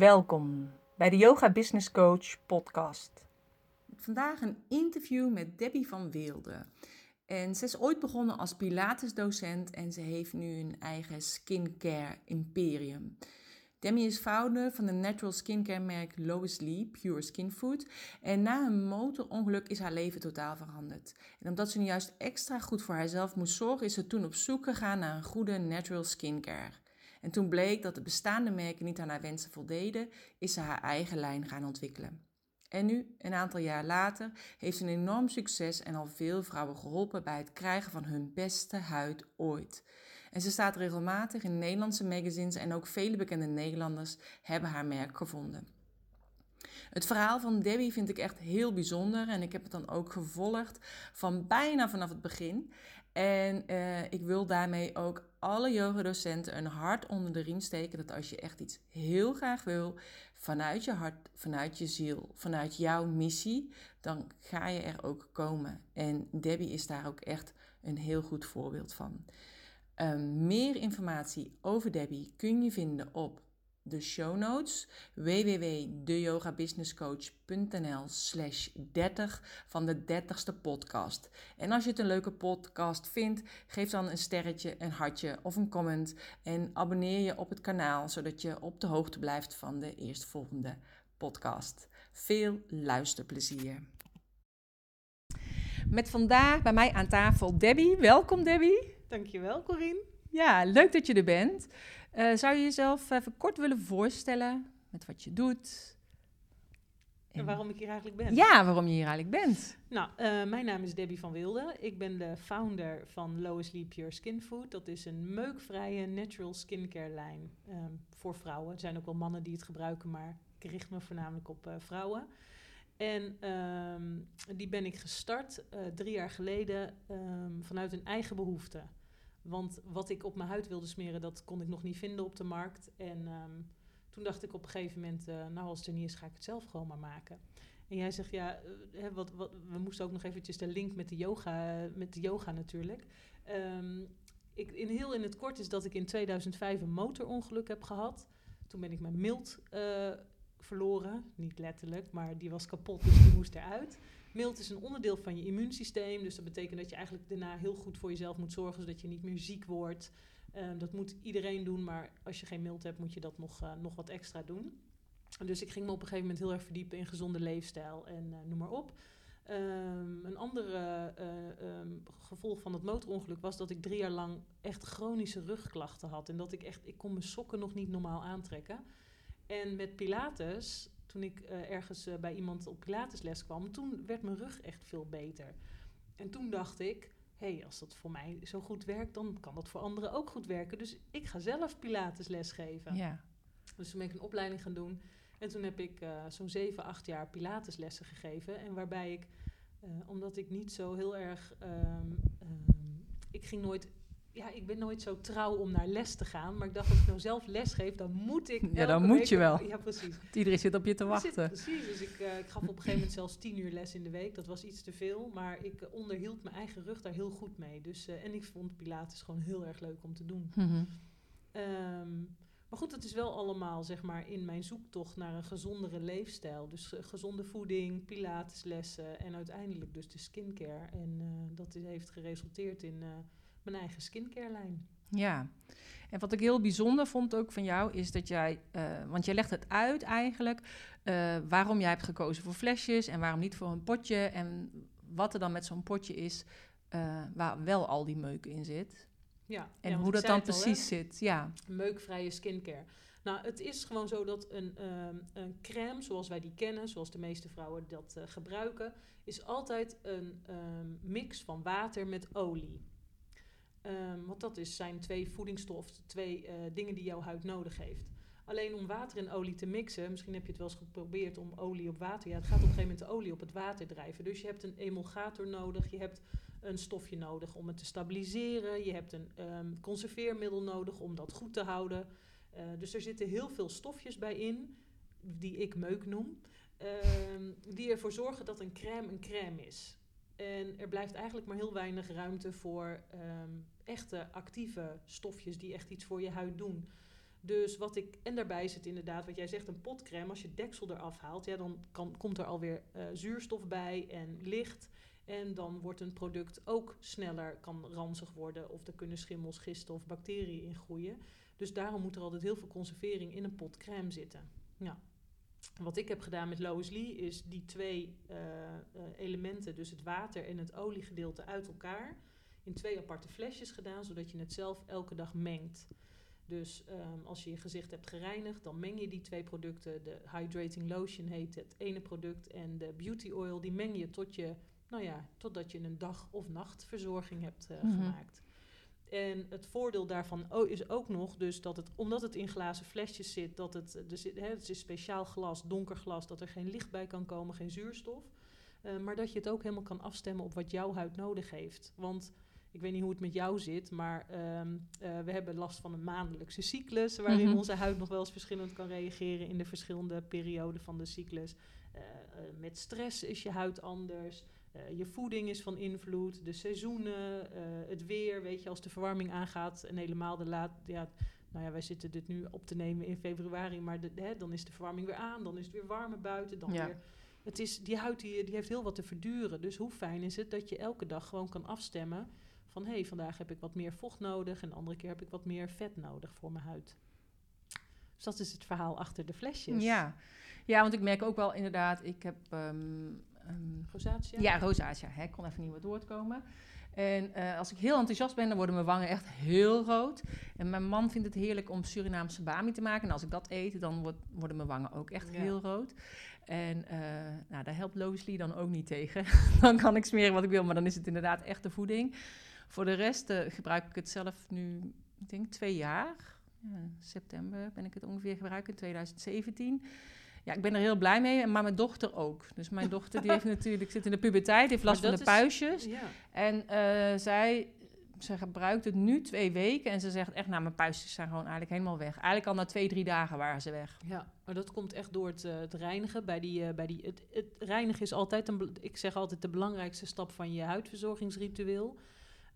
Welkom bij de Yoga Business Coach podcast. Vandaag een interview met Debbie van Weelde. En ze is ooit begonnen als Pilates-docent en ze heeft nu een eigen skincare imperium. Demi is founder van de natural skincare merk Lois Lee Pure Skin Food. En na een motorongeluk is haar leven totaal veranderd. En omdat ze nu juist extra goed voor haarzelf moest zorgen, is ze toen op zoek gegaan naar een goede natural skincare. En toen bleek dat de bestaande merken niet aan haar wensen voldeden, is ze haar eigen lijn gaan ontwikkelen. En nu, een aantal jaar later, heeft ze een enorm succes en al veel vrouwen geholpen bij het krijgen van hun beste huid ooit. En ze staat regelmatig in Nederlandse magazines en ook vele bekende Nederlanders hebben haar merk gevonden. Het verhaal van Debbie vind ik echt heel bijzonder en ik heb het dan ook gevolgd van bijna vanaf het begin. En uh, ik wil daarmee ook alle yogadocenten een hart onder de riem steken dat als je echt iets heel graag wil, vanuit je hart, vanuit je ziel, vanuit jouw missie, dan ga je er ook komen. En Debbie is daar ook echt een heel goed voorbeeld van. Um, meer informatie over Debbie kun je vinden op de show notes www.deyogabusinesscoach.nl slash 30 van de 30ste podcast. En als je het een leuke podcast vindt, geef dan een sterretje, een hartje of een comment en abonneer je op het kanaal, zodat je op de hoogte blijft van de eerstvolgende podcast. Veel luisterplezier. Met vandaag bij mij aan tafel Debbie. Welkom Debbie. Dankjewel Corine. Ja, leuk dat je er bent. Uh, zou je jezelf even kort willen voorstellen met wat je doet? En waarom ik hier eigenlijk ben? Ja, waarom je hier eigenlijk bent. Nou, uh, mijn naam is Debbie van Wilde. Ik ben de founder van Lois Lee Pure Skin Food. Dat is een meukvrije natural skincare lijn um, voor vrouwen. Er zijn ook wel mannen die het gebruiken, maar ik richt me voornamelijk op uh, vrouwen. En um, die ben ik gestart drie jaar geleden um, vanuit een eigen behoefte. Want wat ik op mijn huid wilde smeren, dat kon ik nog niet vinden op de markt. En um, toen dacht ik op een gegeven moment, uh, nou als het er niet is, ga ik het zelf gewoon maar maken. En jij zegt, ja, uh, wat, we moesten ook nog eventjes de link met de yoga, met de yoga natuurlijk. Um, ik, in heel in het kort is dat ik in 2005 een motorongeluk heb gehad. Toen ben ik mijn mild uh, verloren. Niet letterlijk, maar die was kapot, dus die moest eruit. Mild is een onderdeel van je immuunsysteem. Dus dat betekent dat je eigenlijk daarna heel goed voor jezelf moet zorgen, zodat je niet meer ziek wordt. Um, dat moet iedereen doen, maar als je geen mild hebt, moet je dat nog, uh, nog wat extra doen. Dus ik ging me op een gegeven moment heel erg verdiepen in gezonde leefstijl en uh, noem maar op. Um, een ander uh, um, gevolg van het motorongeluk was dat ik drie jaar lang echt chronische rugklachten had. En dat ik echt, ik kon mijn sokken nog niet normaal aantrekken. En met Pilates toen ik uh, ergens uh, bij iemand op Pilatesles kwam, toen werd mijn rug echt veel beter. En toen dacht ik, hé, hey, als dat voor mij zo goed werkt, dan kan dat voor anderen ook goed werken. Dus ik ga zelf Pilatesles geven. Ja. Dus toen ben ik een opleiding gaan doen. En toen heb ik uh, zo'n 7, 8 jaar Pilateslessen gegeven. En waarbij ik, omdat ik niet zo heel erg... Um, um, ik ging nooit ja, ik ben nooit zo trouw om naar les te gaan. Maar ik dacht, als ik nou zelf les geef, dan moet ik. Ja, dan moet je wel. Ja, precies. Iedereen zit op je te wachten. Zit, precies. Dus ik, uh, ik gaf op een gegeven moment zelfs tien uur les in de week. Dat was iets te veel. Maar ik onderhield mijn eigen rug daar heel goed mee. Dus, uh, en ik vond Pilates gewoon heel erg leuk om te doen. Mm -hmm. um, maar goed, het is wel allemaal zeg maar in mijn zoektocht naar een gezondere leefstijl. Dus gezonde voeding, Pilateslessen en uiteindelijk dus de skincare. En dat heeft geresulteerd in mijn eigen skincare lijn. Ja, en wat ik heel bijzonder vond ook van jou is dat jij, uh, want je legt het uit eigenlijk, uh, waarom jij hebt gekozen voor flesjes en waarom niet voor een potje en wat er dan met zo'n potje is uh, waar wel al die meuk in zit. Ja, en ja, hoe dat dan precies zit. Ja. Meukvrije skincare. Nou, het is gewoon zo dat een, um, een crème, zoals wij die kennen, zoals de meeste vrouwen dat gebruiken, is altijd een um, mix van water met olie. Um, want dat is, zijn twee voedingsstoffen, twee uh, dingen die jouw huid nodig heeft. Alleen om water en olie te mixen, misschien heb je het wel eens geprobeerd om olie op water. Ja, het gaat op een gegeven moment de olie op het water drijven. Dus je hebt een emulgator nodig, je hebt een stofje nodig om het te stabiliseren. Je hebt een um, conserveermiddel nodig om dat goed te houden. Uh, dus er zitten heel veel stofjes bij in, die ik meuk noem, um, die ervoor zorgen dat een crème een crème is. En er blijft eigenlijk maar heel weinig ruimte voor um, echte actieve stofjes die echt iets voor je huid doen. Dus wat ik, en daarbij zit inderdaad, wat jij zegt, een potcrème. Als je deksel eraf haalt, ja, dan kan, komt er alweer uh, zuurstof bij en licht. En dan wordt een product ook sneller, kan ranzig worden. Of er kunnen schimmels, gisten of bacteriën in groeien. Dus daarom moet er altijd heel veel conservering in een pot crème zitten. Ja. Wat ik heb gedaan met Lois Lee is die twee uh, uh, elementen, dus het water en het oliegedeelte, uit elkaar in twee aparte flesjes gedaan, zodat je het zelf elke dag mengt. Dus um, als je je gezicht hebt gereinigd, dan meng je die twee producten. De Hydrating Lotion heet het ene product en de Beauty Oil, die meng je tot je, nou ja, totdat je een dag- of nachtverzorging hebt uh, mm -hmm. gemaakt. En het voordeel daarvan is ook nog dus dat het, omdat het in glazen flesjes zit, dat het, dus, hè, het is speciaal glas, donker glas, dat er geen licht bij kan komen, geen zuurstof. Uh, maar dat je het ook helemaal kan afstemmen op wat jouw huid nodig heeft. Want ik weet niet hoe het met jou zit, maar um, uh, we hebben last van een maandelijkse cyclus, waarin mm -hmm. onze huid nog wel eens verschillend kan reageren in de verschillende perioden van de cyclus. Uh, met stress is je huid anders. Uh, je voeding is van invloed, de seizoenen, uh, het weer, weet je, als de verwarming aangaat en helemaal de laat, ja, nou ja, wij zitten dit nu op te nemen in februari, maar de, hè, dan is de verwarming weer aan, dan is het weer warmer buiten, dan ja. weer, het is, die huid die, die heeft heel wat te verduren, dus hoe fijn is het dat je elke dag gewoon kan afstemmen van, hé, hey, vandaag heb ik wat meer vocht nodig en de andere keer heb ik wat meer vet nodig voor mijn huid. Dus dat is het verhaal achter de flesjes. Ja, ja want ik merk ook wel inderdaad, ik heb... Um Um, rosatia? Ja, rosatia. Hè. Ik kon even niet meer doorkomen. En uh, als ik heel enthousiast ben, dan worden mijn wangen echt heel rood. En mijn man vindt het heerlijk om Surinaamse bami te maken. En als ik dat eet, dan wordt, worden mijn wangen ook echt ja. heel rood. En uh, nou, daar helpt Lois Lee dan ook niet tegen. dan kan ik smeren wat ik wil, maar dan is het inderdaad echt de voeding. Voor de rest uh, gebruik ik het zelf nu, ik denk twee jaar. Ja, september ben ik het ongeveer gebruiken, in 2017 ja, ik ben er heel blij mee, maar mijn dochter ook. Dus mijn dochter die heeft natuurlijk, zit in de puberteit, heeft last van de is, puistjes. Ja. En uh, zij, ze gebruikt het nu twee weken en ze zegt echt, nou, mijn puistjes zijn gewoon eigenlijk helemaal weg. Eigenlijk al na twee, drie dagen waren ze weg. Ja, maar dat komt echt door het, uh, het reinigen. Bij die, uh, bij die, het, het reinigen is altijd, een, ik zeg altijd, de belangrijkste stap van je huidverzorgingsritueel.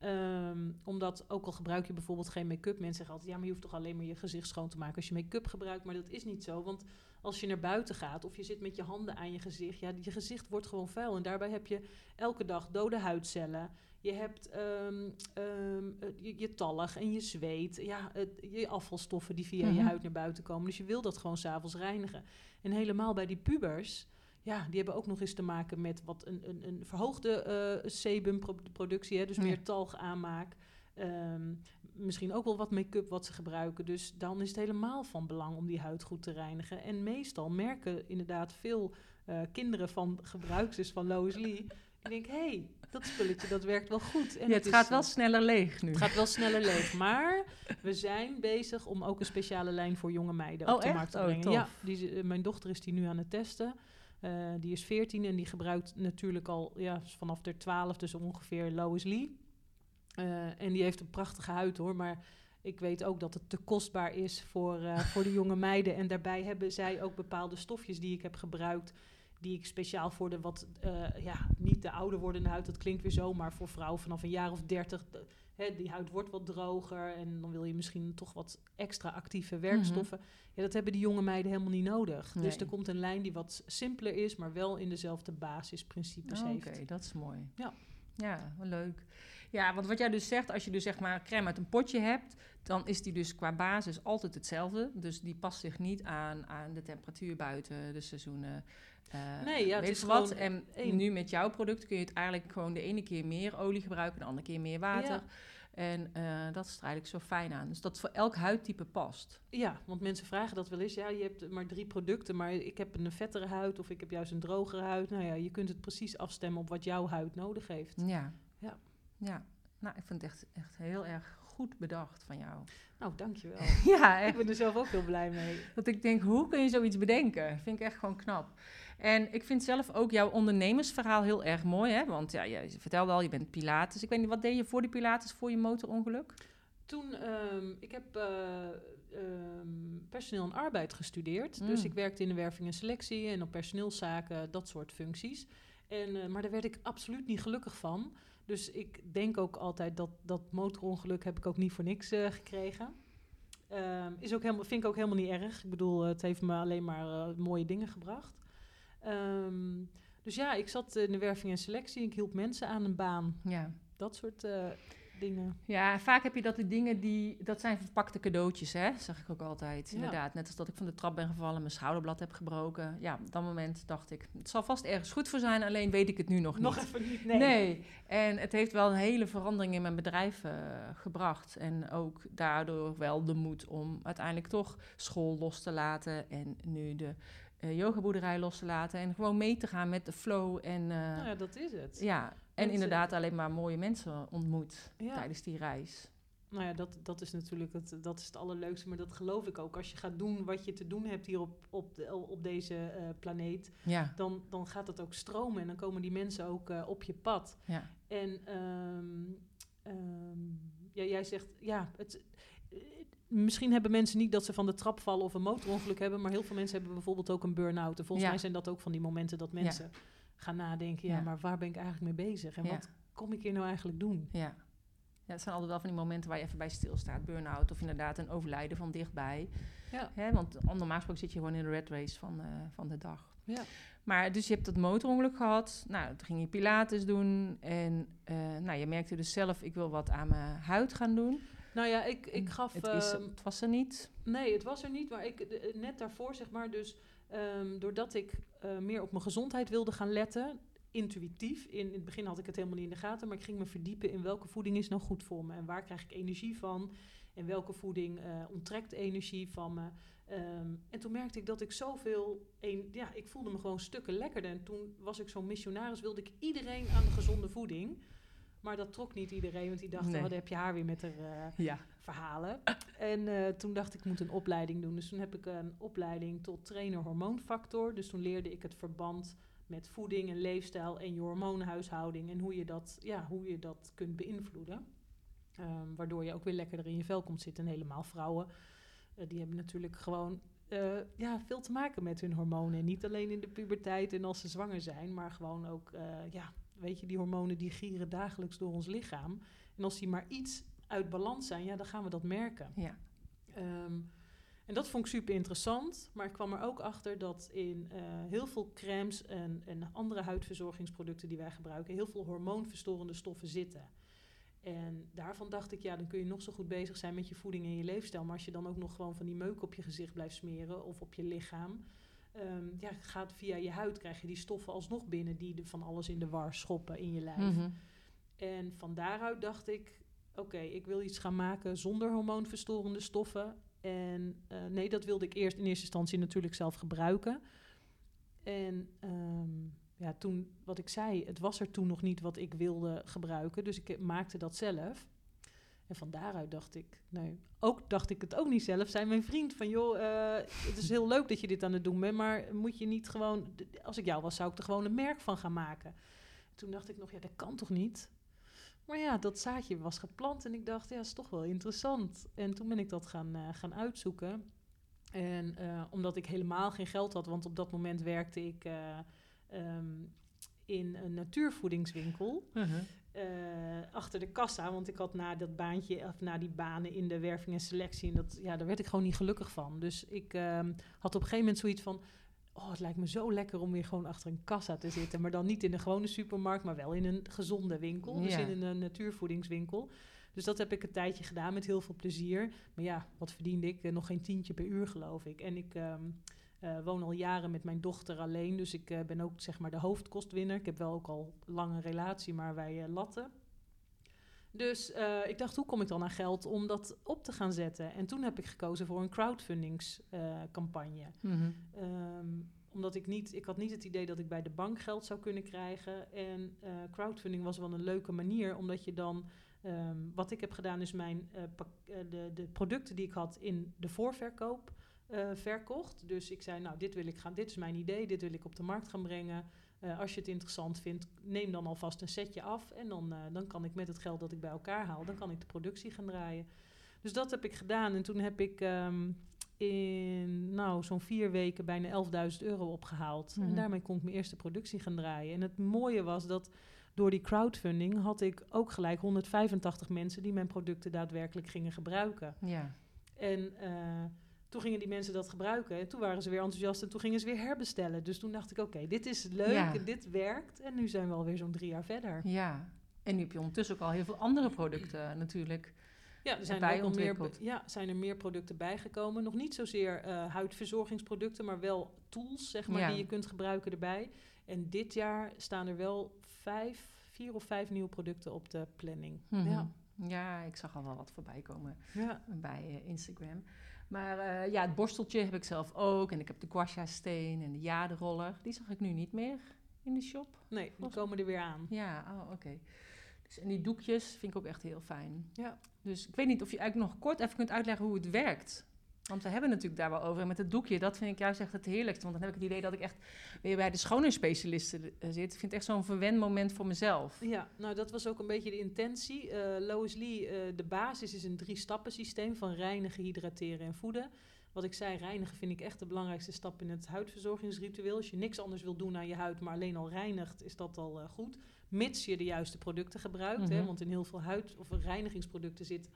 Um, omdat, ook al gebruik je bijvoorbeeld geen make-up, mensen zeggen altijd, ja, maar je hoeft toch alleen maar je gezicht schoon te maken als je make-up gebruikt. Maar dat is niet zo, want als je naar buiten gaat of je zit met je handen aan je gezicht, ja, je gezicht wordt gewoon vuil. En daarbij heb je elke dag dode huidcellen. Je hebt um, um, je, je, tallig en je zweet, ja, het, je afvalstoffen die via mm -hmm. je huid naar buiten komen. Dus je wil dat gewoon s'avonds reinigen. En helemaal bij die pubers, ja, die hebben ook nog eens te maken met wat een, een, een verhoogde uh, sebumproductie, hè, dus ja. meer talg aanmaak. Um, misschien ook wel wat make-up wat ze gebruiken. Dus dan is het helemaal van belang om die huid goed te reinigen. En meestal merken inderdaad veel uh, kinderen van gebruikers van Lois Lee... Ik denk, hé, hey, dat spulletje dat werkt wel goed. En ja, het, het gaat is, wel sneller leeg nu. Het gaat wel sneller leeg. Maar we zijn bezig om ook een speciale lijn voor jonge meiden oh, op de echt? markt te brengen. Oh, ja, die, uh, mijn dochter is die nu aan het testen. Uh, die is 14 en die gebruikt natuurlijk al ja, vanaf de 12, dus ongeveer Lois Lee. Uh, en die heeft een prachtige huid hoor, maar ik weet ook dat het te kostbaar is voor, uh, voor de jonge meiden. En daarbij hebben zij ook bepaalde stofjes die ik heb gebruikt, die ik speciaal voor de wat, ja, niet de ouder wordende huid, dat klinkt weer zo, maar voor vrouwen vanaf een jaar of dertig, hè, die huid wordt wat droger en dan wil je misschien toch wat extra actieve werkstoffen. Mm -hmm. Ja, dat hebben die jonge meiden helemaal niet nodig. Nee. Dus er komt een lijn die wat simpeler is, maar wel in dezelfde basisprincipes oh, heeft. Oké, dat is mooi. Ja. Ja, leuk. Ja, want wat jij dus zegt, als je dus zeg maar crème uit een potje hebt, dan is die dus qua basis altijd hetzelfde. Dus die past zich niet aan, aan de temperatuur buiten, de seizoenen. Uh, nee, ja, weet het is wat. En één. nu met jouw product kun je het eigenlijk gewoon de ene keer meer olie gebruiken, de andere keer meer water. Ja. En uh, dat is er eigenlijk zo fijn aan. Dus dat voor elk huidtype past. Ja, want mensen vragen dat wel eens. Ja, je hebt maar drie producten, maar ik heb een vettere huid of ik heb juist een drogere huid. Nou ja, je kunt het precies afstemmen op wat jouw huid nodig heeft. Ja. Ja. Ja, nou, ik vind het echt, echt heel erg goed bedacht van jou. Nou, dankjewel. ja, echt. Ik ben er zelf ook heel blij mee. Dat ik denk, hoe kun je zoiets bedenken? Vind ik echt gewoon knap. En ik vind zelf ook jouw ondernemersverhaal heel erg mooi, hè? Want ja, je vertelde al, je bent Pilates. Ik weet niet, wat deed je voor die Pilates, voor je motorongeluk? Toen, um, ik heb uh, um, personeel en arbeid gestudeerd. Mm. Dus ik werkte in de werving en selectie en op personeelszaken, dat soort functies. En, uh, maar daar werd ik absoluut niet gelukkig van. Dus ik denk ook altijd dat dat motorongeluk heb ik ook niet voor niks uh, gekregen. Ehm, is ook helemaal, vind ik ook helemaal niet erg. Ik bedoel, het heeft me alleen maar eh, mooie dingen gebracht. Ehm, dus ja, ik zat in de werving en selectie. Ik hielp mensen aan een baan. Ja. Dat soort uh, dingen. Ja, vaak heb je dat die dingen die... Dat zijn verpakte cadeautjes, hè? Zeg ik ook altijd. Inderdaad. Net als dat ik van de trap ben gevallen, mijn schouderblad heb gebroken. Ja, op dat moment dacht ik... Het zal vast ergens goed voor zijn, alleen weet ik het nu nog niet. Nog even niet, nee. Nee. En het heeft wel een hele verandering in mijn bedrijf uh, gebracht. En ook daardoor wel de moed om uiteindelijk toch school los te laten. En nu de uh, yogaboerderij los te laten. En gewoon mee te gaan met de flow. En, uh, nou ja, dat is het. Ja, en inderdaad alleen maar mooie mensen ontmoet tijdens die reis. Nou ja, dat, dat is natuurlijk het, dat is het allerleukste. Maar dat geloof ik ook. Als je gaat doen wat je te doen hebt hier op, op, de, op deze uh, planeet... Ja. Dan, dan gaat het ook stromen. En dan komen die mensen ook uh, op je pad. Ja. En um, um, ja, jij zegt... Ja, het, misschien hebben mensen niet dat ze van de trap vallen of een motorongeluk hebben, maar heel veel mensen hebben bijvoorbeeld ook een burn-out. En volgens Ja. mij zijn dat ook van die momenten dat mensen gaan nadenken, ja, Ja. maar waar ben ik eigenlijk mee bezig? En wat kom ik hier nou eigenlijk doen? Ja. Ja, het zijn altijd wel van die momenten waar je even bij stilstaat. Burn-out of inderdaad een overlijden van dichtbij. Ja. Hè, want normaal gesproken zit je gewoon in de red race van, eh, van de dag. Ja. Maar dus je hebt dat motorongeluk gehad. Nou, toen ging je pilates doen. En eh, nou, je merkte dus zelf, ik wil wat aan mijn huid gaan doen. Nou ja, ik, ik gaf... Het, is, ehm, het was er niet. Nee, het was er niet, maar ik, de- net daarvoor zeg maar, dus ehm, doordat ik eh, meer op mijn gezondheid wilde gaan letten, intuïtief, in, in het begin had ik het helemaal niet in de gaten, maar ik ging me verdiepen in welke voeding is nou goed voor me en waar krijg ik energie van en welke voeding eh, onttrekt energie van me. Ehm, en toen merkte ik dat ik zoveel, een, ja, ik voelde me gewoon stukken lekkerder en toen was ik zo'n missionaris, wilde ik iedereen aan de gezonde voeding. Maar dat trok niet iedereen, want die dachten, Nee. oh, daar heb je haar weer met haar eh, Ja. verhalen. En eh, toen dacht ik, ik moet een opleiding doen. Dus toen heb ik een opleiding tot trainer hormoonfactor. Dus toen leerde ik het verband met voeding en leefstijl en je hormoonhuishouding. En hoe je dat, ja, hoe je dat kunt beïnvloeden. Ehm, waardoor je ook weer lekkerder in je vel komt zitten. En helemaal vrouwen, eh, die hebben natuurlijk gewoon ja, veel te maken met hun hormonen. En niet alleen in de puberteit en als ze zwanger zijn, maar gewoon ook, ja, weet je, die hormonen die gieren dagelijks door ons lichaam. En als die maar iets uit balans zijn, ja, dan gaan we dat merken. Ja. Ehm, en dat vond ik super interessant. Maar ik kwam er ook achter dat in eh, heel veel crèmes en, en andere huidverzorgingsproducten die wij gebruiken, heel veel hormoonverstorende stoffen zitten. En daarvan dacht ik, ja, dan kun je nog zo goed bezig zijn met je voeding en je leefstijl. Maar als je dan ook nog gewoon van die meuk op je gezicht blijft smeren of op je lichaam, ehm, ja, gaat via je huid krijg je die stoffen alsnog binnen die de, van alles in de war schoppen in je lijf. Mhm. En van daaruit dacht ik, oké, ik wil iets gaan maken zonder hormoonverstorende stoffen. En eh, nee, dat wilde ik eerst in eerste instantie natuurlijk zelf gebruiken. En ehm, ja, toen, wat ik zei, het was er toen nog niet wat ik wilde gebruiken. Dus ik maakte dat zelf. En van daaruit dacht ik, nee, ook dacht ik het ook niet zelf. Zei mijn vriend van, joh, eh, het is heel leuk dat je dit aan het doen bent, maar moet je niet gewoon, als ik jou was, zou ik er gewoon een merk van gaan maken. Toen dacht ik nog, ja, dat kan toch niet? Maar ja, dat zaadje was geplant en ik dacht, ja, is toch wel interessant. En toen ben ik dat gaan, eh, gaan uitzoeken. En eh, omdat ik helemaal geen geld had, want op dat moment werkte ik eh, ehm, in een natuurvoedingswinkel. Mhm. Eh, achter de kassa, want ik had na dat baantje, of na die banen in de werving en selectie, en dat, ja, daar werd ik gewoon niet gelukkig van. Dus ik ehm, had op een gegeven moment zoiets van, oh, het lijkt me zo lekker om weer gewoon achter een kassa te zitten, maar dan niet in een gewone supermarkt, maar wel in een gezonde winkel, dus Ja. in een natuurvoedingswinkel. Dus dat heb ik een tijdje gedaan met heel veel plezier. Maar ja, wat verdiende ik? Eh, nog geen tientje per uur, geloof ik. En ik ehm, eh, woon al jaren met mijn dochter alleen. Dus ik eh, ben ook zeg maar de hoofdkostwinner. Ik heb wel ook al lang een relatie, maar wij eh, latten. Dus ik dacht, hoe kom ik dan aan geld om dat op te gaan zetten? En toen heb ik gekozen voor een crowdfundingscampagne. Mhm. Ehm, omdat ik niet, ik had niet het idee dat ik bij de bank geld zou kunnen krijgen. En crowdfunding was wel een leuke manier, omdat je dan. ehm, wat ik heb gedaan is mijn pak- eh, de, de producten die ik had in de voorverkoop eh, verkocht. Dus ik zei, nou, dit wil ik gaan, dit is mijn idee, dit wil ik op de markt gaan brengen. Eh, als je het interessant vindt, neem dan alvast een setje af. En dan, eh, dan kan ik met het geld dat ik bij elkaar haal, dan kan ik de productie gaan draaien. Dus dat heb ik gedaan. En toen heb ik ehm, in nou, zo'n vier weken bijna 11.000 euro opgehaald. Mhm. En daarmee kon ik mijn eerste productie gaan draaien. En het mooie was dat door die crowdfunding had ik ook gelijk 185 mensen die mijn producten daadwerkelijk gingen gebruiken. Ja. En toen gingen die mensen dat gebruiken en toen waren ze weer enthousiast en toen gingen ze weer herbestellen. Dus toen dacht ik, oké, dit is leuk Ja. en dit werkt. En nu zijn we alweer zo'n drie jaar verder. Ja. En nu heb je ondertussen ook al heel veel andere producten natuurlijk. Ja, er zijn er ook al meer, ja, zijn er meer producten bijgekomen. Nog niet zozeer eh, huidverzorgingsproducten, maar wel tools, zeg maar, Ja. die je kunt gebruiken erbij. En dit jaar staan er wel vijf, vier of vijf nieuwe producten op de planning. Mhm. Ja. Ja, ik zag al wel wat voorbij komen Ja. bij eh, Instagram. Maar eh, ja, het borsteltje heb ik zelf ook. En ik heb de guasha steen en de jaderoller. Die zag ik nu niet meer in de shop. Nee, die komen er weer aan. Ja, oh, oké. Dus, en die doekjes vind ik ook echt heel fijn. Ja. Dus ik weet niet of je eigenlijk nog kort even kunt uitleggen hoe het werkt. Want we hebben het natuurlijk daar wel over. En met het doekje, dat vind ik juist echt het heerlijkste. Want dan heb ik het idee dat ik echt weer bij de schoonheidsspecialisten eh, zit. Ik vind het echt zo'n verwenmoment voor mezelf. Ja, nou dat was ook een beetje de intentie. Eh Lois Lee, eh, de basis is een drie-stappen systeem van reinigen, hydrateren en voeden. Wat ik zei, reinigen vind ik echt de belangrijkste stap in het huidverzorgingsritueel. Als je niks anders wil doen aan je huid, maar alleen al reinigt, is dat al goed. Mits je de juiste producten gebruikt. hè, Mhm. want in heel veel huid- of reinigingsproducten zit,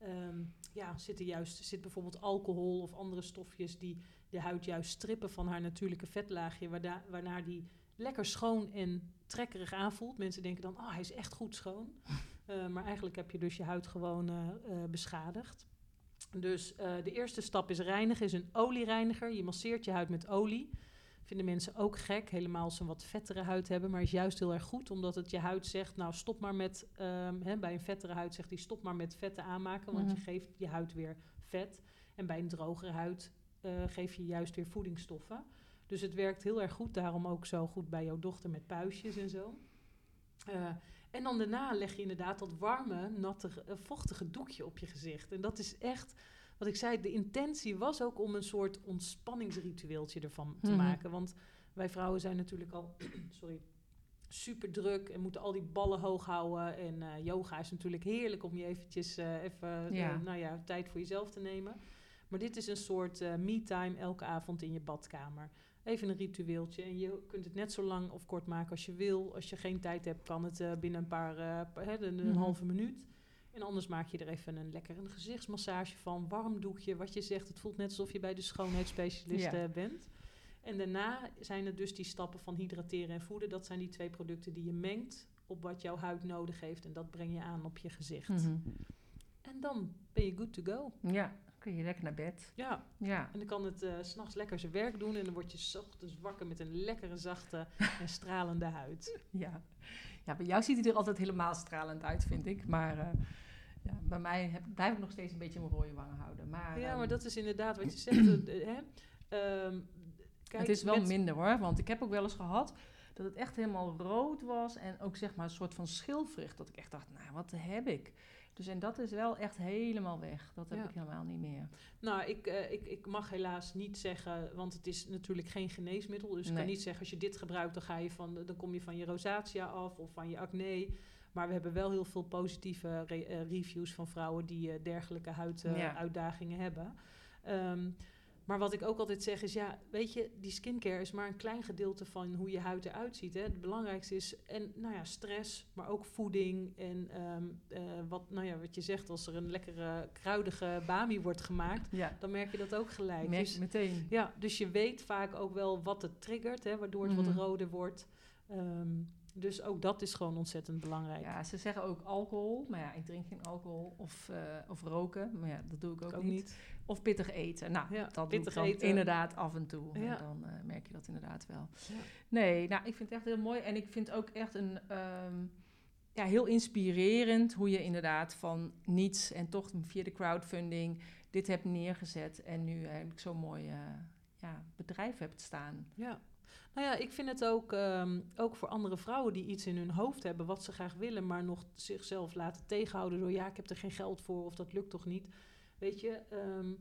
ehm, ja, zitten juist, zit bijvoorbeeld alcohol of andere stofjes die de huid juist strippen van haar natuurlijke vetlaagje. Waarda, waarna die lekker schoon en trekkerig aanvoelt. Mensen denken dan, ah, hij is echt goed schoon. Eh, maar eigenlijk heb je dus je huid gewoon eh, eh, beschadigd. Dus de eerste stap is reinigen, is een oliereiniger. Je masseert je huid met olie. Vinden mensen ook gek, helemaal als ze een wat vettere huid hebben. Maar is juist heel erg goed, omdat het je huid zegt... nou, stop maar met... ehm, hè, bij een vettere huid zegt hij, stop maar met vetten aanmaken... want Mhm. je geeft je huid weer vet. En bij een drogere huid eh, geef je juist weer voedingsstoffen. Dus het werkt heel erg goed. Daarom ook zo goed bij jouw dochter met puistjes en zo. Eh, en dan daarna leg je inderdaad dat warme, natte, eh, vochtige doekje op je gezicht. En dat is echt, wat ik zei, de intentie was ook om een soort ontspanningsritueeltje ervan te Mhm. maken. Want wij vrouwen zijn natuurlijk al, sorry, super druk en moeten al die ballen hoog houden. En eh, yoga is natuurlijk heerlijk om je eventjes eh, even, eh, nou ja, tijd voor jezelf te nemen. Maar dit is een soort me-time elke avond in je badkamer. Even een ritueeltje. En je kunt het net zo lang of kort maken als je wil. Als je geen tijd hebt, kan het binnen een paar, een, een Mhm. halve minuut. En anders maak je er even een lekker een gezichtsmassage van. Warm doekje. Wat je zegt, het voelt net alsof je bij de schoonheidsspecialist Ja. eh, bent. En daarna zijn het dus die stappen van hydrateren en voeden. Dat zijn die twee producten die je mengt op wat jouw huid nodig heeft. En dat breng je aan op je gezicht. Mhm. En dan ben je good to go. Ja, kun je lekker naar bed. Ja, Ja, en dan kan het eh, s s'nachts lekker zijn werk doen. En dan word je 's ochtends wakker met een lekkere, zachte en stralende huid. ja. Ja, bij jou ziet hij er altijd helemaal stralend uit, vind ik. Maar eh, ja, bij mij heb, blijf ik nog steeds een beetje mijn rode wangen houden. Maar, Ja, ehm, maar dat is inderdaad wat je zegt. eh, hè? Ehm, kijk, het is wel met- minder hoor, want ik heb ook wel eens gehad dat het echt helemaal rood was en ook zeg maar een soort van schilfricht. Dat ik echt dacht, nou wat heb ik? Dus en dat is wel echt helemaal weg. Dat heb Ja. ik helemaal niet meer. Nou, ik, eh, ik, ik mag helaas niet zeggen, want het is natuurlijk geen geneesmiddel. Dus ik kan niet zeggen, als je dit gebruikt, dan, ga je van, dan kom je van je rosacea af of van je acne. Maar we hebben wel heel veel positieve re- eh, reviews van vrouwen die eh, dergelijke Ja. huiduitdagingen hebben. Ehm, maar wat ik ook altijd zeg is, ja, weet je, die skincare is maar een klein gedeelte van hoe je huid eruit ziet. Hè. Het belangrijkste is, en nou ja, stress, maar ook voeding en ehm, eh, wat, nou ja, wat je zegt, als er een lekkere kruidige bami wordt gemaakt, Ja, dan merk je dat ook gelijk. merk Dus, je meteen. ja, dus je weet vaak ook wel wat het triggert, hè, waardoor het wat Mhm. roder wordt. Ehm, dus ook dat is gewoon ontzettend belangrijk. Ja, ze zeggen ook alcohol. Maar ja, ik drink geen alcohol. Of, eh, of roken. Maar ja, dat doe ik ook, niet. niet. Of pittig eten. Nou, Ja, dat doe ik pittig eten. inderdaad af en toe. Ja. En dan eh, merk je dat inderdaad wel. Ja. Nee, nou, ik vind het echt heel mooi. En ik vind ook echt een... ehm, ja, heel inspirerend hoe je inderdaad van niets... en toch via de crowdfunding dit hebt neergezet... en nu eigenlijk zo'n mooi eh, ja, bedrijf hebt staan. Ja. Nou ja, ik vind het ook, ehm, ook voor andere vrouwen die iets in hun hoofd hebben wat ze graag willen, maar nog zichzelf laten tegenhouden door ja, ik heb er geen geld voor of dat lukt toch niet. Weet je, ehm,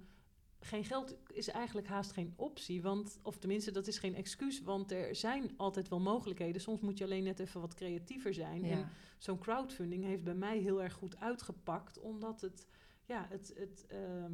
geen geld is eigenlijk haast geen optie, want, of tenminste, dat is geen excuus, want er zijn altijd wel mogelijkheden. Soms moet je alleen net even wat creatiever zijn. En zo'n crowdfunding heeft bij mij heel erg goed uitgepakt, omdat het, ja, het, het ehm,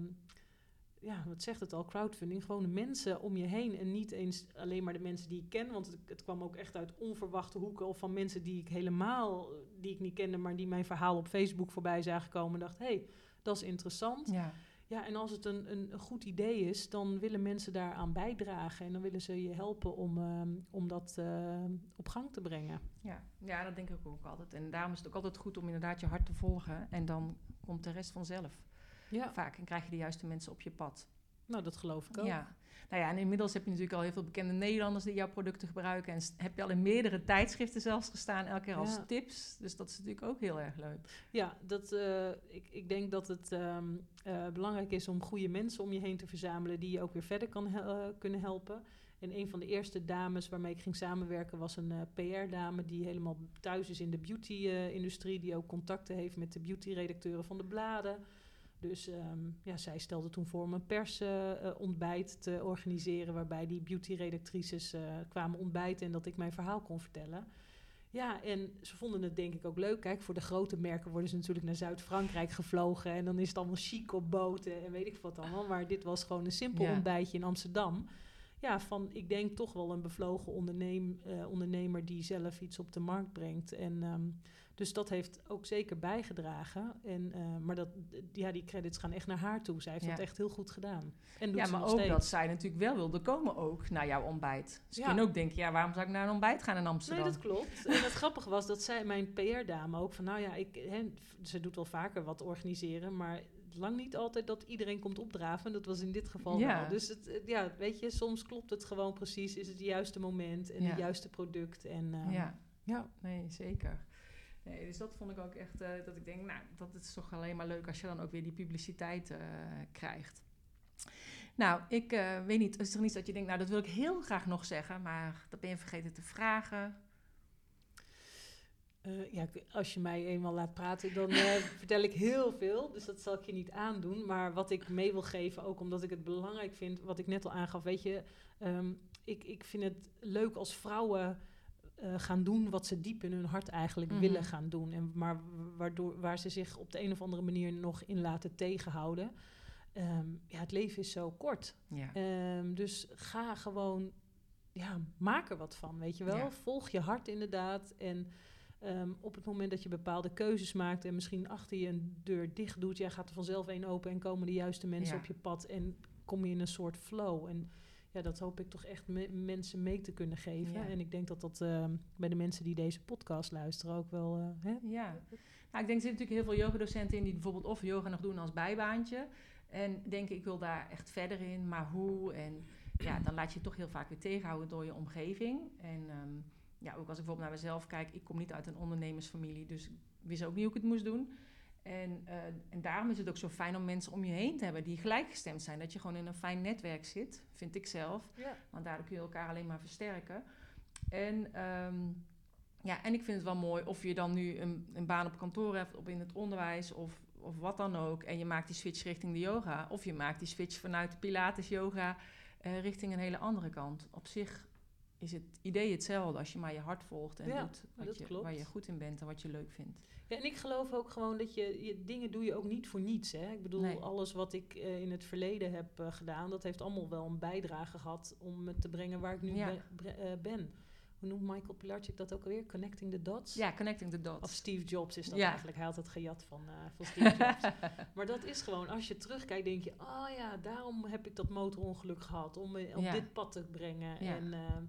ja, wat zegt het al, crowdfunding, gewoon de mensen om je heen en niet eens alleen maar de mensen die ik ken, want het, het kwam ook echt uit onverwachte hoeken of van mensen die ik helemaal, die ik niet kende, maar die mijn verhaal op Facebook voorbij zagen komen en dacht, hé, hey, dat is interessant. Ja. Ja, en als het een, een, een, goed idee is, dan willen mensen daaraan bijdragen. En dan willen ze je helpen om, ehm, om dat uh, op gang te brengen. Ja. ja, dat denk ik ook altijd. En daarom is het ook altijd goed om inderdaad je hart te volgen. En dan komt de rest vanzelf. Ja. Vaak. En krijg je de juiste mensen op je pad. Nou, dat geloof ik ook. Ja. Nou ja, en inmiddels heb je natuurlijk al heel veel bekende Nederlanders die jouw producten gebruiken. En heb je al in meerdere tijdschriften zelfs gestaan, elke keer als tips. Dus dat is natuurlijk ook heel erg leuk. Ja, dat, uh, ik, ik denk dat het um, uh, belangrijk is om goede mensen om je heen te verzamelen die je ook weer verder kan uh, kunnen helpen. En een van de eerste dames waarmee ik ging samenwerken was een PR-dame die helemaal thuis is in de beauty-industrie, die ook contacten heeft met de beauty-redacteuren van de bladen. Dus um, ja, zij stelde toen voor om een persontbijt uh, te organiseren, waarbij die beauty-redactrices uh, kwamen ontbijten en dat ik mijn verhaal kon vertellen. Ja, en ze vonden het denk ik ook leuk. Kijk, voor de grote merken worden ze natuurlijk naar Zuid-Frankrijk gevlogen. En dan is het allemaal chic op boten en weet ik wat allemaal. Maar dit was gewoon een simpel ja. ontbijtje in Amsterdam. Ja, van ik denk toch wel een bevlogen onderneem, uh, ondernemer die zelf iets op de markt brengt. En um, dus dat heeft ook zeker bijgedragen. En, uh, maar dat, ja, die credits gaan echt naar haar toe. Zij heeft ja. dat echt heel goed En doet ja, maar ook steeds. dat zij natuurlijk wel wilde komen ook naar jouw ontbijt. Dus ja. je ook denken, ja, waarom zou ik naar een ontbijt gaan in Amsterdam? Nee, dat klopt. en het grappige was dat zij, mijn PR-dame ook, van nou ja, ik, hè, ze doet wel vaker wat organiseren, maar lang niet altijd dat iedereen komt opdraven. Dat was in dit geval ja. wel. Dus het, ja, weet je, soms klopt het gewoon precies. Is het het juiste moment en ja. het juiste product. En, um, ja. ja, nee, zeker. Nee, dus dat vond ik ook echt, uh, dat ik denk, nou, dat is toch alleen maar leuk als je dan ook weer die publiciteit uh, krijgt. Nou, ik uh, weet niet, is er niets dat je denkt, nou, dat wil ik heel graag nog zeggen, maar dat ben je vergeten te vragen. Ja, als je mij eenmaal laat praten, dan vertel ik heel veel. Dus dat zal ik je niet aandoen. Maar wat ik mee wil geven, ook omdat ik het belangrijk vind, wat ik net al aangaf, weet je, um, ik, ik vind het leuk als vrouwen uh, gaan doen wat ze diep in hun hart eigenlijk mm -hmm. willen gaan doen. En maar waardoor, waar ze zich op de een of andere manier nog in laten tegenhouden. Um, ja, het leven is zo kort. Ja. Um, dus ga gewoon, ja, maak er wat van, weet je wel. Ja. Volg je hart inderdaad en... Um, op het moment dat je bepaalde keuzes maakt en misschien achter je een deur dicht doet, ja, gaat er vanzelf één open en komen de juiste mensen ja. op je pad en kom je in een soort flow. En ja, dat hoop ik toch echt me mensen mee te kunnen geven. Ja. En ik denk dat dat uh, bij de mensen die deze podcast luisteren ook wel. Uh, hè? Ja, nou, ik denk er zitten natuurlijk heel veel yogadocenten in die bijvoorbeeld of yoga nog doen als bijbaantje. En denken, ik wil daar echt verder in, maar hoe? En ja, dan laat je je toch heel vaak weer tegenhouden door je omgeving. En um, ja, ook als ik bijvoorbeeld naar mezelf kijk, ik kom niet uit een ondernemersfamilie, dus ik wist ook niet hoe ik het moest doen. En, uh, en daarom is het ook zo fijn om mensen om je heen te hebben die gelijkgestemd zijn. Dat je gewoon in een fijn netwerk zit, vind ik zelf. Ja. Want daardoor kun je elkaar alleen maar versterken. En, um, ja, en ik vind het wel mooi of je dan nu een, een baan op kantoor hebt, of in het onderwijs, of, of wat dan ook. En je maakt die switch richting de yoga. Of je maakt die switch vanuit Pilates yoga uh, richting een hele andere kant. Op zich is het idee hetzelfde als je maar je hart volgt en ja, doet wat je, waar je goed in bent en wat je leuk vindt. Ja, en ik geloof ook gewoon dat je, je dingen doe je ook niet voor niets. Hè? Ik bedoel, nee. alles wat ik uh, in het verleden heb uh, gedaan, dat heeft allemaal wel een bijdrage gehad om me te brengen waar ik nu ja. uh, ben. Hoe noemt Michael Pilarczyk dat ook alweer? Connecting the dots? Ja, connecting the dots. Of Steve Jobs is dat ja. eigenlijk. Hij had het gejat van, van Steve Jobs. maar dat is gewoon, als je terugkijkt, denk je... oh ja, daarom heb ik dat motorongeluk gehad. Om me op dit pad te brengen. En ehm,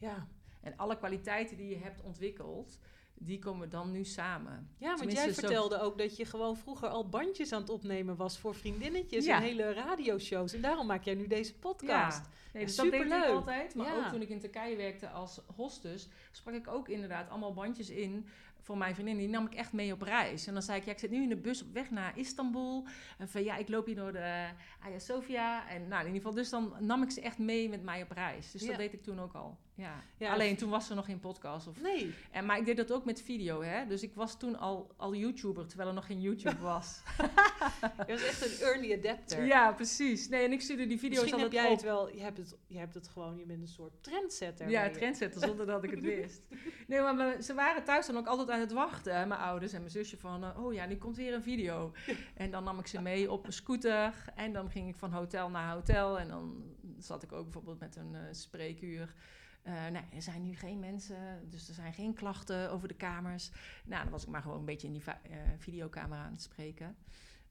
ja, en alle kwaliteiten die je hebt ontwikkeld, die komen dan nu samen. Ja, want jij vertelde zo... ook dat je gewoon vroeger al bandjes aan het opnemen was voor vriendinnetjes ja. en hele radioshows. En daarom maak jij nu deze podcast. Ja. Nee, dus dat deed ik altijd. Maar ja. ook toen ik in Turkije werkte als hostess, sprak ik ook inderdaad allemaal bandjes in voor mijn vriendin. Die nam ik echt mee op reis. En dan zei ik, ja, ik zit nu in de bus op weg naar Istanbul. En van ja, ik loop hier door de Hagia Sophia. En nou, in ieder geval, dus dan nam ik ze echt mee met mij op reis. Dus dat deed ik toen ook al. Ja. ja Alleen toen was er nog geen podcast. Of, nee. En, maar ik deed dat ook met video, hè. Dus ik was toen al, al YouTuber, terwijl er nog geen YouTube was. je was echt een early adapter. Ja, precies. Nee, en ik stuurde die video's Misschien heb jij op. het wel... Je hebt het, je hebt het gewoon... Je bent een soort trendsetter. Ja, trendsetter, zonder dat ik het wist. Nee, maar ze waren thuis dan ook altijd aan het wachten, hè, mijn ouders en mijn zusje, van... Uh, oh ja, nu komt weer een video. en dan nam ik ze mee op een scooter. En dan ging ik van hotel naar hotel. En dan zat ik ook bijvoorbeeld met een uh, spreekuur... Uh, nee, er zijn nu geen mensen, dus er zijn geen klachten over de kamers. Nou, dan was ik maar gewoon een beetje in die uh, videocamera aan het spreken.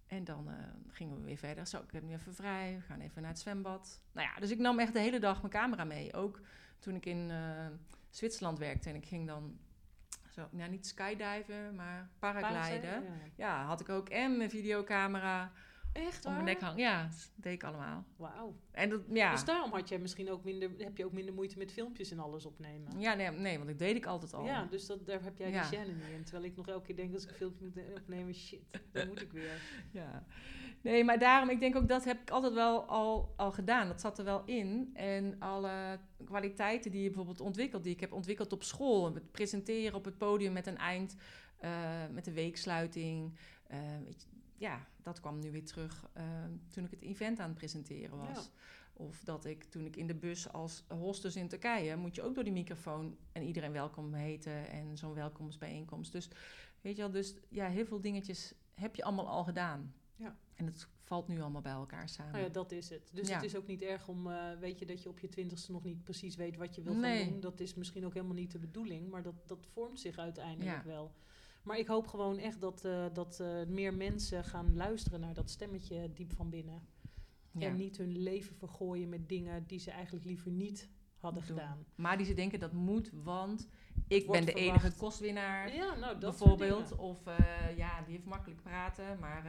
En dan uh, gingen we weer verder. Zo, ik heb nu even vrij. We gaan even naar het zwembad. Nou ja, dus ik nam echt de hele dag mijn camera mee. Ook toen ik in Zwitserland werkte. En ik ging dan zo, nou niet skydiven, maar paragliden. Ja. ja, had ik ook en mijn videocamera. Echt waar? Om mijn nek hangen. Ja, dat deed ik allemaal. Wauw. En dat, ja. Dus daarom had je misschien ook minder, heb je ook minder moeite met filmpjes en alles opnemen. Ja, nee, nee want dat deed ik altijd al. Ja, dus dat, daar heb jij ja. die gêne niet in. Terwijl ik nog elke keer denk als ik een filmpje moet opnemen, shit, dan moet ik weer. Ja. Nee, maar daarom, ik denk ook dat heb ik altijd wel al, al gedaan. Dat zat er wel in. En alle kwaliteiten die je bijvoorbeeld ontwikkelt, die ik heb ontwikkeld op school. Het presenteren op het podium met een eind, uh, met de weeksluiting. Uh, je, ja, dat kwam nu weer terug uh, toen ik het event aan het presenteren was. Of dat ik toen ik in de bus als hostess in Turkije, moet je ook door die microfoon en iedereen welkom heten en zo'n welkomstbijeenkomst. Dus weet je wel, dus ja, heel veel dingetjes heb je allemaal al gedaan. Ja. En het valt nu allemaal bij elkaar samen. Nou ja, dat is het. Dus het is ook niet erg om, uh, weet je, dat je op je twintigste nog niet precies weet wat je wil gaan doen. Dat is misschien ook helemaal niet de bedoeling, maar dat, dat vormt zich uiteindelijk wel. Maar ik hoop gewoon echt dat, uh, dat uh, meer mensen gaan luisteren naar dat stemmetje diep van binnen. Ja. En niet hun leven vergooien met dingen die ze eigenlijk liever niet hadden gedaan. Maar die ze denken dat moet, want ik ben de verwacht. enige kostwinnaar. Ja, nou, dat bijvoorbeeld. Of uh, ja, die heeft makkelijk praten, maar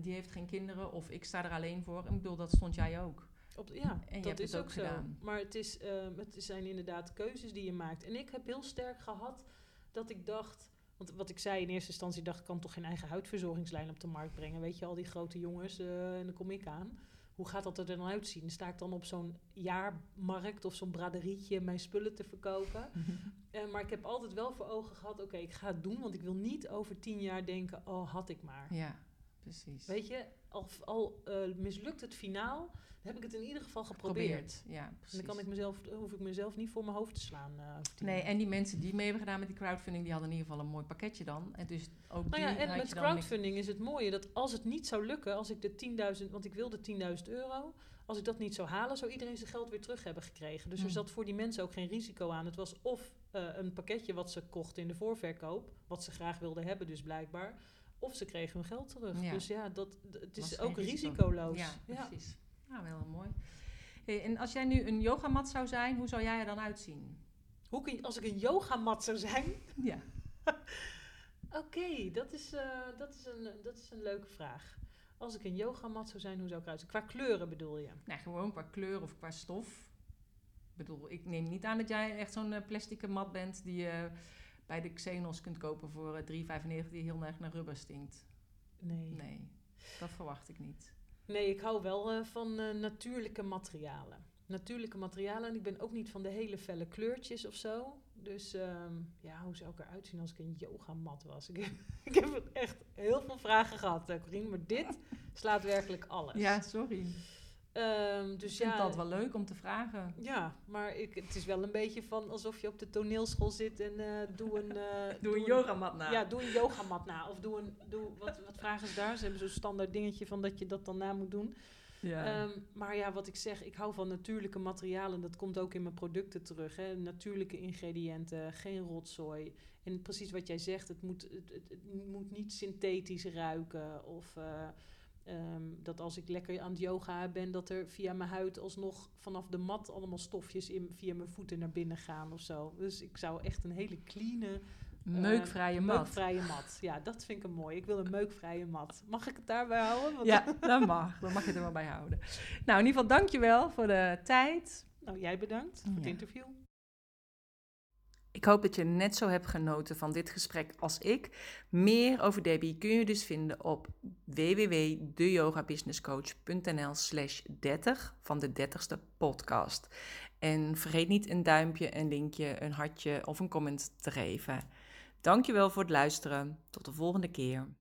die heeft geen kinderen. Of ik sta er alleen voor. Ik bedoel, dat stond jij ook. Op, ja, en dat is ook, ook zo. Maar het, is, het zijn inderdaad keuzes die je maakt. En ik heb heel sterk gehad dat ik dacht want wat ik zei in eerste instantie, dacht ik kan toch geen eigen huidverzorgingslijn op de markt brengen. Weet je, al die grote jongens, uh, en dan kom ik aan. Hoe gaat dat er dan uitzien? Sta ik dan op zo'n jaarmarkt of zo'n braderietje mijn spullen te verkopen? uh, maar ik heb altijd wel voor ogen gehad, oké, ik ga het doen. Want ik wil niet over tien jaar denken, oh, had ik maar. Ja, precies. Weet je, al, al uh, mislukt het finaal, heb ik het in ieder geval geprobeerd. Ja, precies. En dan kan ik mezelf, hoef ik mezelf niet voor mijn hoofd te slaan. Uh, nee, en die mensen die mee hebben gedaan met die crowdfunding, die hadden in ieder geval een mooi pakketje dan. En dus ook nou ja, en met crowdfunding is het mooie dat als het niet zou lukken, als ik de 10.000, want ik wilde 10.000 euro, als ik dat niet zou halen, zou iedereen zijn geld weer terug hebben gekregen. Dus er hmm. zat voor die mensen ook geen risico aan. Het was of uh, een pakketje wat ze kochten in de voorverkoop, wat ze graag wilden hebben, dus blijkbaar. Of ze kregen hun geld terug. Ja. Dus ja, dat, het is ook risico. risicoloos. Ja, precies. Nou, wel mooi. Hey, en als jij nu een yogamat zou zijn, hoe zou jij er dan uitzien? Hoe kun je, als ik een yogamat zou zijn? Ja. Oké, dat, is, uh, dat, is een, dat is een leuke vraag. Als ik een yogamat zou zijn, hoe zou ik eruit zien? Qua kleuren bedoel je? Nou, gewoon qua kleur of qua stof. Ik bedoel, ik neem niet aan dat jij echt zo'n uh, plastic mat bent die je bij de Xenos kunt kopen voor uh, eh, 3,95 die heel erg naar rubber stinkt. Nee. Nee, dat verwacht ik niet. Nee, ik hou wel uh, van uh, natuurlijke materialen. Natuurlijke materialen. En ik ben ook niet van de hele felle kleurtjes of zo. Dus um, ja, hoe zou ik eruit zien als ik een yogamat was? Ik heb, ik heb echt heel veel vragen gehad, Corine. Maar dit slaat werkelijk alles. Ja, sorry. Um, dus ik vind ja, dat wel leuk om te vragen. Ja, maar ik, het is wel een beetje van alsof je op de toneelschool zit en uh, doe een... Uh, doe, doe een yogamat na. Ja, doe een yogamat na. Of doe een... Doe, wat, wat vragen ze daar? Ze hebben zo'n standaard dingetje van dat je dat dan na moet doen. Ja. Um, maar ja, wat ik zeg, ik hou van natuurlijke materialen. Dat komt ook in mijn producten terug. Hè. Natuurlijke ingrediënten, geen rotzooi. En precies wat jij zegt, het moet, het, het, het moet niet synthetisch ruiken of... Uh, Um, dat als ik lekker aan het yoga ben, dat er via mijn huid alsnog vanaf de mat allemaal stofjes in, via mijn voeten naar binnen gaan of zo. Dus ik zou echt een hele clean, meukvrije uh, mat. Meukvrije mat. Ja, dat vind ik een mooi. Ik wil een meukvrije mat. Mag ik het daarbij houden? Want ja, dat mag. Dan mag je het er wel bij houden. Nou, in ieder geval dankjewel voor de tijd. Nou, jij bedankt voor het interview. Ik hoop dat je net zo hebt genoten van dit gesprek als ik. Meer over Debbie kun je dus vinden op www.deyogabusinesscoach.nl slash 30 van de 30ste podcast. En vergeet niet een duimpje, een linkje, een hartje of een comment te geven. Dankjewel voor het luisteren. Tot de volgende keer.